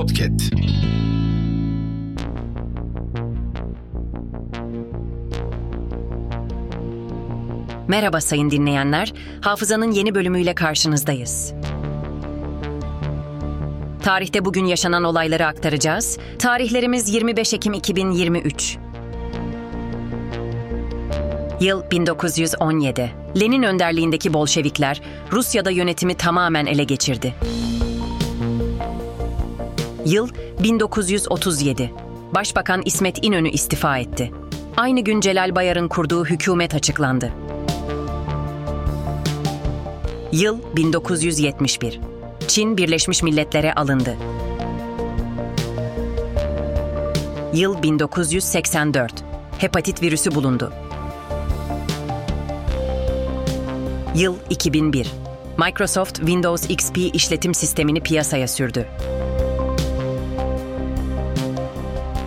Podcast. Merhaba sayın dinleyenler, Hafızanın yeni bölümüyle karşınızdayız. Tarihte bugün yaşanan olayları aktaracağız. Tarihlerimiz 25 Ekim 2023. Yıl 1917. Lenin önderliğindeki Bolşevikler Rusya'da yönetimi tamamen ele geçirdi. Yıl 1937. Başbakan İsmet İnönü istifa etti. Aynı gün Celal Bayar'ın kurduğu hükümet açıklandı. Yıl 1971. Çin Birleşmiş Milletler'e alındı. Yıl 1984. Hepatit virüsü bulundu. Yıl 2001. Microsoft Windows XP işletim sistemini piyasaya sürdü.